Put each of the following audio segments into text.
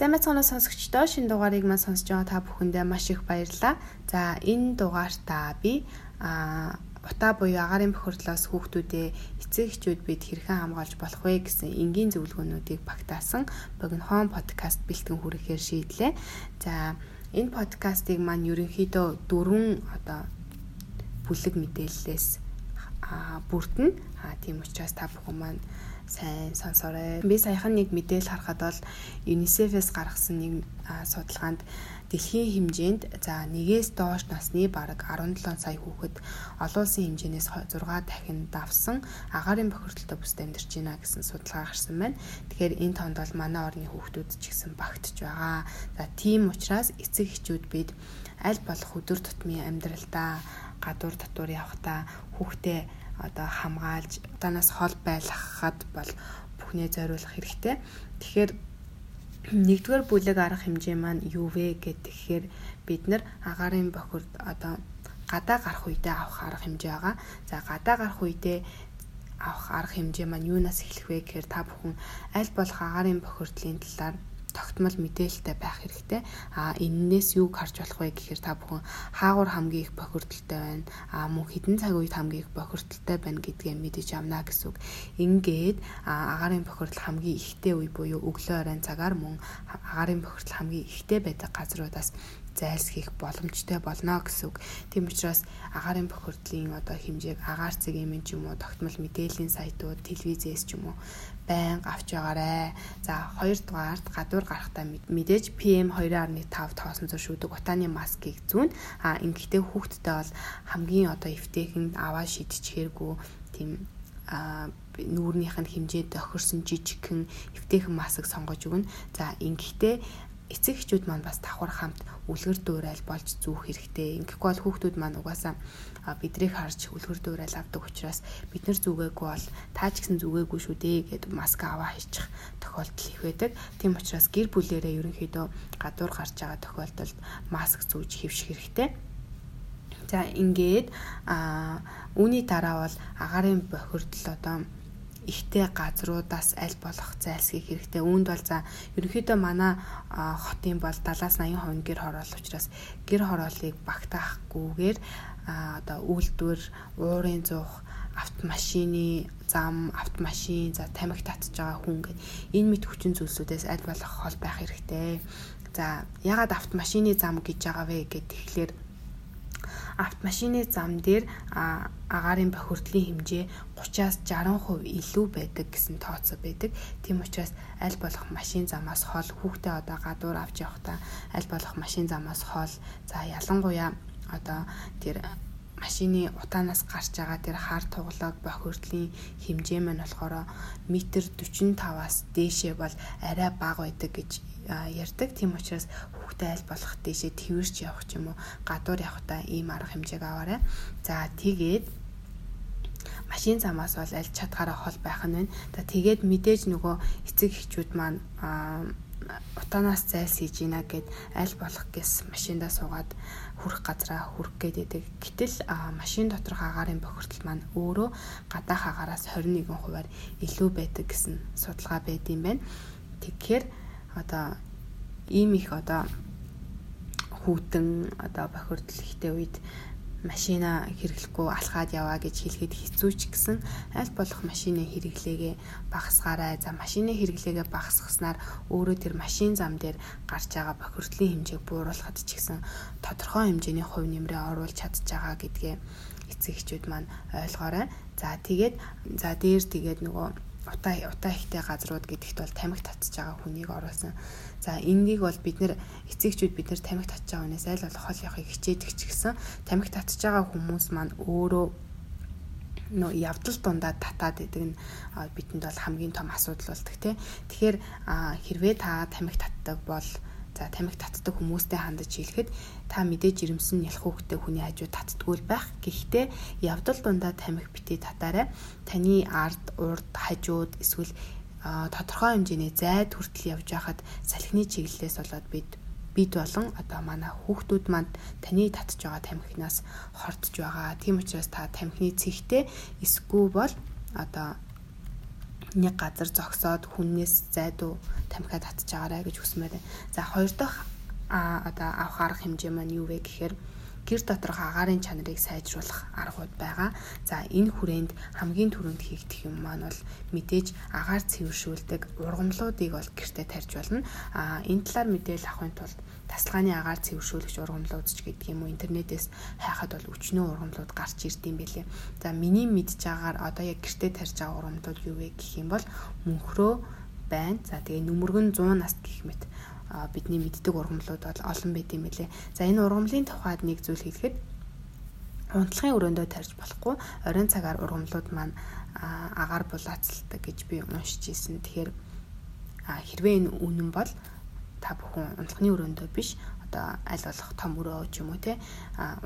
Сайн мэцгоноо сонсогчдоо шинэ дугаарыг маань сонсож байгаа та бүхэндээ маш их баярлалаа. За энэ дугаартаа би а утаа буюу агаарын бохирдлоос хүүхдүүдээ эцэг эхчүүд бид хэрхэн хамгаалж болох вэ гэсэн энгийн зөвлөгөөнүүдийг багтаасан богинохон подкаст бэлтгэн хүрэхээр шийдлээ. За энэ подкастыг маань ерөнхийдөө дөрвөн одоо бүлэг мэдээллээс бүрдэнэ. А тийм учраас та бүхэн маань сайн сонсоорой. Би саяхан нэг мэдээлэл харахад бол UNICEF-ээс гаргасан нэг судалгаанд дэлхийн хэмжээнд за нэгээс доош насны бараг 17 сая хүүхэд олон улсын хэмжээнээс 6 дахин давсан агаарын бохирдолтой бүсд амьдарч байна гэсэн судалгаа гарсан байна. Тэгэхээр энэ тоонд бол манай орны хүүхдүүд ч гэсэн багтж байгаа. За тийм учраас эцэг эхчүүд бид аль болох өдөр тутмын амьдралдаа гадуур татвар явахдаа хүүхдээ одоо хамгаалж танаас хол байлгахад бол бүхнээ зориулах хэрэгтэй. Тэгэхээр нэгдүгээр бүлэг арга хэмжээ маань юу вэ гэхээр бид нар агаарын бохирд одоо гадаа гарах үедээ авах арга хэмжээ байгаа. За гадаа гарах үедээ авах арга хэмжээ маань юунаас эхлэх вэ гэхээр та бүхэн аль болох агаарын бохирдлын талаар тогтмол мэдээлэлтэй байх хэрэгтэй. А эннээс юу харж болох вэ гэхээр та бүхэн хаагур хамгийн их бохирдолтой байна. А мөн хідэн цаг үед хамгийн их бохирдолтой байна гэдгээ мэдэж авна гэсэн үг. Ингээд агаарын бохирдол хамгийн ихтэй үе буюу өглөө оройн цагаар мөн агаарын бохирдол хамгийн ихтэй байдаг газруудаас зайлсхийх боломжтой болно гэсэн үг. Тийм учраас агаарын бохирдлын одоо хэмжээг агаар цагийн юм ч юм уу тогтмол мэдээллийн сайтууд, телевизээс ч юм уу байнга авч байгаарэ. За хоёрдугаарт гадуур гарахтаа мэдээж PM 2.5 тоосон зур шүүдэг утааны маскыг зүүн. А ингэхдээ хүүхдтэй бол хамгийн одоо эвтэйхэн аваа шидчихээргүй тийм а нүүрнийх нь хэмжээ тохирсон жижигхэн эвтэйхэн маск сонгож өгнө. За ингэхдээ эцэг эхчүүд маань бас давхар хамт үлгэр дуурайл болж зүүх хэрэгтэй. Ингэхгүй бол хүүхдүүд маань угаасаа бидрийг харж үлгэр дуурайл авдаг учраас бид нар зүгээгүй бол таа ч гэсэн зүгээгүй шүү дээ гэд маск аваа хийчих тохиолдол их байдаг. Тийм учраас гэр бүлэрээ ерөнхийдөө гадуур гарч байгаа тохиолдолд маск зүүж хэвших хэрэгтэй. За ингээд а үүний дараа бол агаарын бохирдол одоо ихтэй газруудаас аль болох зайлсхийх хэрэгтэй. Үүнд бол за ерөнхийдөө манай хотын бол 70-80% гэр хороол учраас гэр хорооллыг багтаахгүйгээр одоо үйлдвэр, уурын зуух, автомашины зам, автомашин, за тамхи татж байгаа хүн гэд энэ мэд хүчин зүйлсүүдээс аль болох хол байх хэрэгтэй. За ягаад автомашины зам гэж байгаа вэ гэд тэгэхээр автомашины зам дээр агаарын бохирдлын хэмжээ 30-аас 60% илүү байдаг гэсэн тооцоо байдаг. Тийм учраас аль болох машин замаас хол хүүхдээ одоо гадуур авч явахдаа аль болох машин замаас хол за ялангуяа одоо тэр машины утаанаас гарч байгаа тэр хар туглаг бохирдлын хэмжээ маань болохоор метр 45-аас дээшээ бол арай бага байдаг гэж ярьдаг. Тийм учраас хүүхдээ аль болох дээшээ тэрч явах ч юм уу гадуур явахдаа ийм арга хэмжээг аваарай. За тэгээд машин замаас бол аль чадгаараа хол байх нь байна. За тэгээд мэдээж нөгөө эцэг эхчүүд маань утаанаас зайлсхийж ийна гэд аль болох гэс машиндаа суугаад хүрх газраа хүрх гэдэг. Гэтэл машин доторх агаарын бохирдол маань өөрөө гадаах агаараас 21%-аар илүү байдаг гэсэн судалгаа байд юм байна. Тэгэхээр одоо ийм их одоо хүүтэн одоо бохирдол ихтэй үед машина хэрэглэхгүй алхаад яваа гэж хэлэхэд хэцүү ч гэсэн аль болох машины хэрэглээгээ багасгаарай. За машины хэрэглээгээ багасгаснаар өөрөө тэр машин зам дээр гарч байгаа бохирдлын хэмжээг бууруулахад ч гэсэн тодорхой хэмжээний хувь нэмрээ оруулж чадж байгаа гэдгээ эцэг эхчүүд маань ойлгоорой. За тэгээд за дээр тэгээд нөгөө утаа утаа ихтэй газрууд гэдэгт бол тамхи татж байгаа хүнийг оруулсан. За энийг бол бид нэр эцэгчүүд бид нэр тамхи татж байгаа хүнээс аль болох хол явахыг хичээдэг ч гэсэн тамхи татж байгаа хүмүүс маань өөрөө нөө явдал дундаа татаад идэг нь бидэнд бол хамгийн том асуудал болдог тий. Тэгэхээр хэрвээ та тамхи татдаг бол За тамхи татдаг хүмүүстэй хандаж хэлэхэд та мэдээж жирэмсэн нялх хүүхдээ хүний хажууд татдаггүй байх. Гэхдээ явдал дундаа тамхи битээ татаарай. Таны ард, урд, хажууд эсвэл тодорхой хэмжээний зайд хүртэл явж байхад салхины чиглэлээс болоод бид бид болон одоо манай хүүхдүүд манд таны татж байгаа тамхинаас хордож байгаа. Тийм учраас та тамхины цэгтэй эсгүй бол одоо нэг газар зогсоод хүннээс зайдуу тамхиад татж байгаарэ гэж хүсмээр. За хоёр дахь одоо авах арга хэмжээ маань юу вэ гэхээр гэр доторх агаарын чанарыг сайжруулах аргууд байгаа. За энэ хүрээнд хамгийн түрүүнд хийгдэх юм маань бол мэдээж агаар цэвэршүүлдэг ургамлуудыг бол гэртээ тарьж болно. А энэ талаар мэдээлэл авахын тулд тасалгааны агаар цэвэршүүлэгч ургамлууд ч гэдэг юм уу интернетээс хайхад бол өчнөө ургамлууд гарч ирд юм бэлээ. За миний мэдж байгаагаар одоо яг гэртээ тарьж байгаа ургамлууд юу вэ гэх юм бол мөнхрөө байна. За тэгээ нүмергэн 100 наст гэх мэт бидний мэддэг ургамлууд бол олон байт юм лээ. За энэ ургамлын тухайд нэг зүйл хэлэхэд унтлагын өрөөндөө тарьж болохгүй оройн цагаар ургамлууд маань агаар булаацалдаг гэж би уншиж ирсэн. Тэгэхээр хэрвээ энэ үнэн бол та бүхэн унтлагын өрөөндөө биш одоо аль болох том өрөө ч юм уу те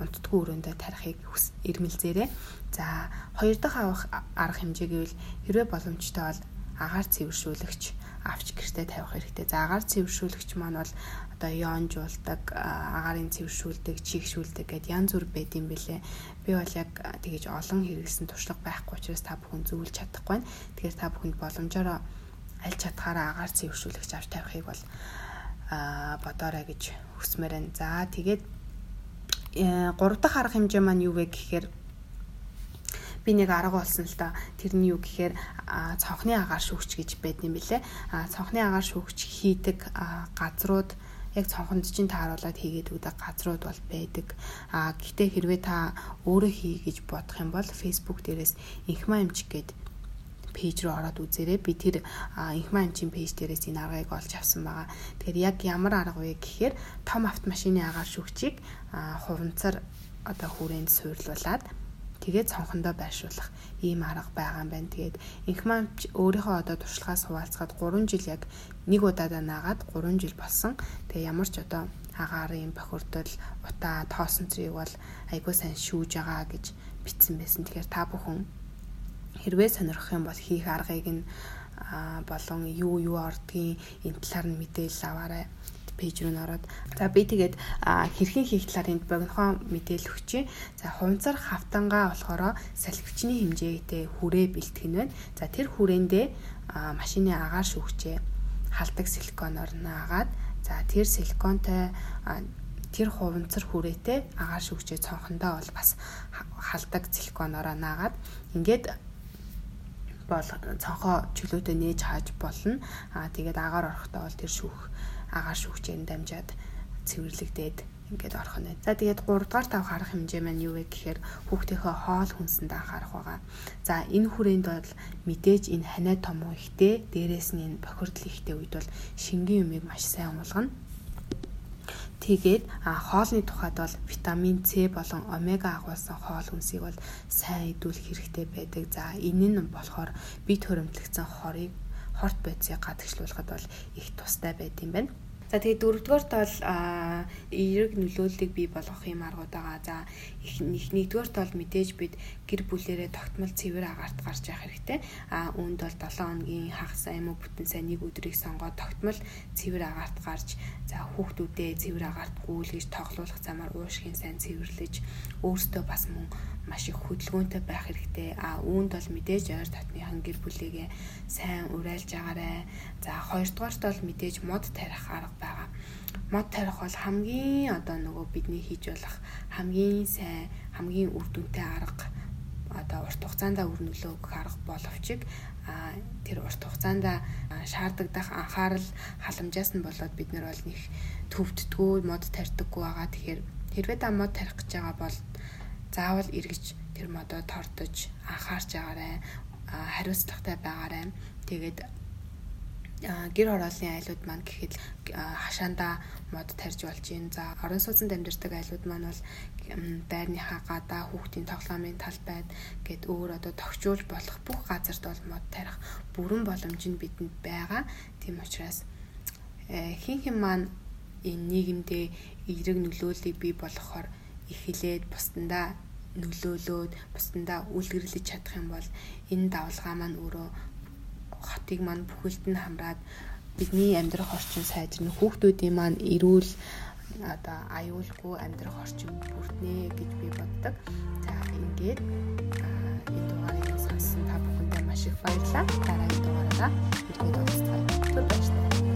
унтдаггүй өрөөндөө тарихыг эрмэлзээрэй. За хоёр дахь авах арга хэмжээ гэвэл хэрвээ боломжтой бол агаар цэвэршүүлэгч авч гэртээ тавих хэрэгтэй. За агаар цэвэршүүлэгч маань бол одоо ионжуулдаг, агаарын цэвэршүүлдэг, чигшүүлдэг гэд янз бүр байд юм бэлээ. Би бол яг тэгэж олон хэрэглэсэн туршлага байхгүй учраас та бүхэн зөвлөж чадахгүй байна. Тэгэхээр та бүхэнд боломжоор аль чадхаараа агаар цэвэршүүлэгч авч тавихыг бол бодоорой гэж хүсмээр байна. За тэгээд 3 э, дахь арга хэмжээ маань юу вэ гэхээр би нэг арга болсон л да. Тэрний юу гэхээр цонхны агаар шүүгч гэж байд юм билэ. Цонхны агаар шүүгч хийдэг газрууд яг цонхонд чинь тааруулаад хийгээд өгдөг газрууд бол байдаг. А гэтээ хэрвээ та өөрөө хий гэж бодох юм бол Facebook дээрээс инхма эмч гээд пэйж рүү ороод үзээрэй. Би тэр инхма эмчийн пэйж дээрээс энэ аргыг олж авсан байгаа. Тэгэхээр яг ямар арга вэ гэхээр том автомашины агаар шүүгчийг хуванцар одоо хүрээнд суйрлуулад тэгээд цонхондоо байршуулах ийм арга байгаа юм байна. Тэгээд инхмамч өөрийнхөө одоо туршлагаас хуваалцгаад 3 жил яг нэг удаадаа наагаад 3 жил болсон. Тэгээ ямар ч одоо агаарын бохирдол, утаа, тоосон зэрэг бол айгүй сайн шүүж байгаа гэж бичсэн байсан. Тэгэхээр та бүхэн хэрвээ сонирхох юм бол хийх аргыг нь болон юу юу ордгийн энэ талаар нь мэдээлэл аваарай пэйж рүү н ороод за би тэгээд хэрхэн хийх талаар энд богинохон мэдээлэл өгчээ. За хуванцар хавтангаа болохоор салхивчны хэмжээтэй хүрээ бэлтгэх нь байна. За тэр хүрээндээ машины агаар шүүгчээ халдаг силиконоор наагаад за тэр силиконтой тэр хуванцар хүрээтэй агаар шүүгчээ цонхондоо бол бас халдаг силиконоор наагаад ингээд бол цонхоо чөлөөтэй нээж хааж болно. Аа тэгээд агаар орохдоо бол тэр шүүх агаар шүүгчээр дамжаад цэвэрлэгдээд ингээд орох нь. За тэгээд 3 дугаар тав харах хэмжээ маань юу вэ гэхээр хүүхдийнхээ хоол хүнсэнд анхаарах байгаа. За энэ хүрээнд бол мэдээж энэ ханаа том ихтэй, дээрээс нь энэ бохирдол ихтэй үед бол шингийн юмыг маш сайн уулгана. Тэгээд хоолны тухайд бол витамин С болон омега агуулсан хоол хүнсийг бол сайн идүүлэх хэрэгтэй байдаг. За энэ нь болохоор бие төрөмтлөгцөн хорыг хорт бодисыг гадагшлуулахад бол их тустай байд юм байна. За тэгээд дөрөвдүгээрт бол эерэг нөлөөллийг бий болгох юм аргууд байгаа. За их нэгдүгээрт бол мэдээж бид гэр бүлэрээ тогтмол цэвэр агаарт гарч явах хэрэгтэй. А үүнд бол 7 хоногийн хагас уу бүтэн сайн нэг өдрийг сонгоод тогтмол цэвэр агаарт гарч за хүүхдүүдээ цэвэр агаарт гүйлгэж тоглуулах замаар уушгийн сайн цэвэрлэж өөртөө бас мөн маш их хөдөлгөөнтэй байх хэрэгтэй. А үүнд бол мэдээж ойр татныхан гэр бүлийгээ сайн урайлж агаарэ. За хоёрдугаарт бол мэдээж мод тарих арга байгаа. Мод тарих бол хамгийн одоо нөгөө бидний хийж болох хамгийн сайн, хамгийн үр дүнтэй арга одоо урт хугацаанд үр нөлөө өгөх арга боловч тэр урт хугацаанд шаардагдах анхаарал халамжаас нь болоод бид нар бол нэг төвддгүү мод тарьдаггүй байгаа. Тэгэхээр хэрвээ та мод тарих гэж байгаа бол заавал эргэж тэр модоо тордож анхаарч агаарай хариуцлагатай байгаарай. Тэгээд гэр хорооллын айлууд маань гэхэд хашаанда мод тарьж болж байна. За орон сууцнд амьдардаг айлууд маань бол байрныхаа гадаа хүүхдийн тоглоомын талбайд гээд өөр одоо тогтжуулж болох бүх газарт бол мод тарих бүрэн боломж нь бидэнд байгаа. Тийм учраас э, хин хин маань энэ нийгэмдээ эерэг нөлөөллийг бий болгохоор эхлээд бусдандаа нөлөөлөөд бусдандаа үлгэрлэж чадах юм бол энэ давлгаа маань өөрөө хотыг маань бүхэлд нь хамраад бидний амьдрах орчин сайжирна хүүхдүүдийн маань эрүүл одоо аюулгүй амьдрах орчин бүрднэ гэж би боддог. За ингээд энэ дугаарыг сонссон та бүхэндээ маш их баярлалаа. Дараагийн дугаараараа иргэд уулзцгаая. Түр баярлалаа.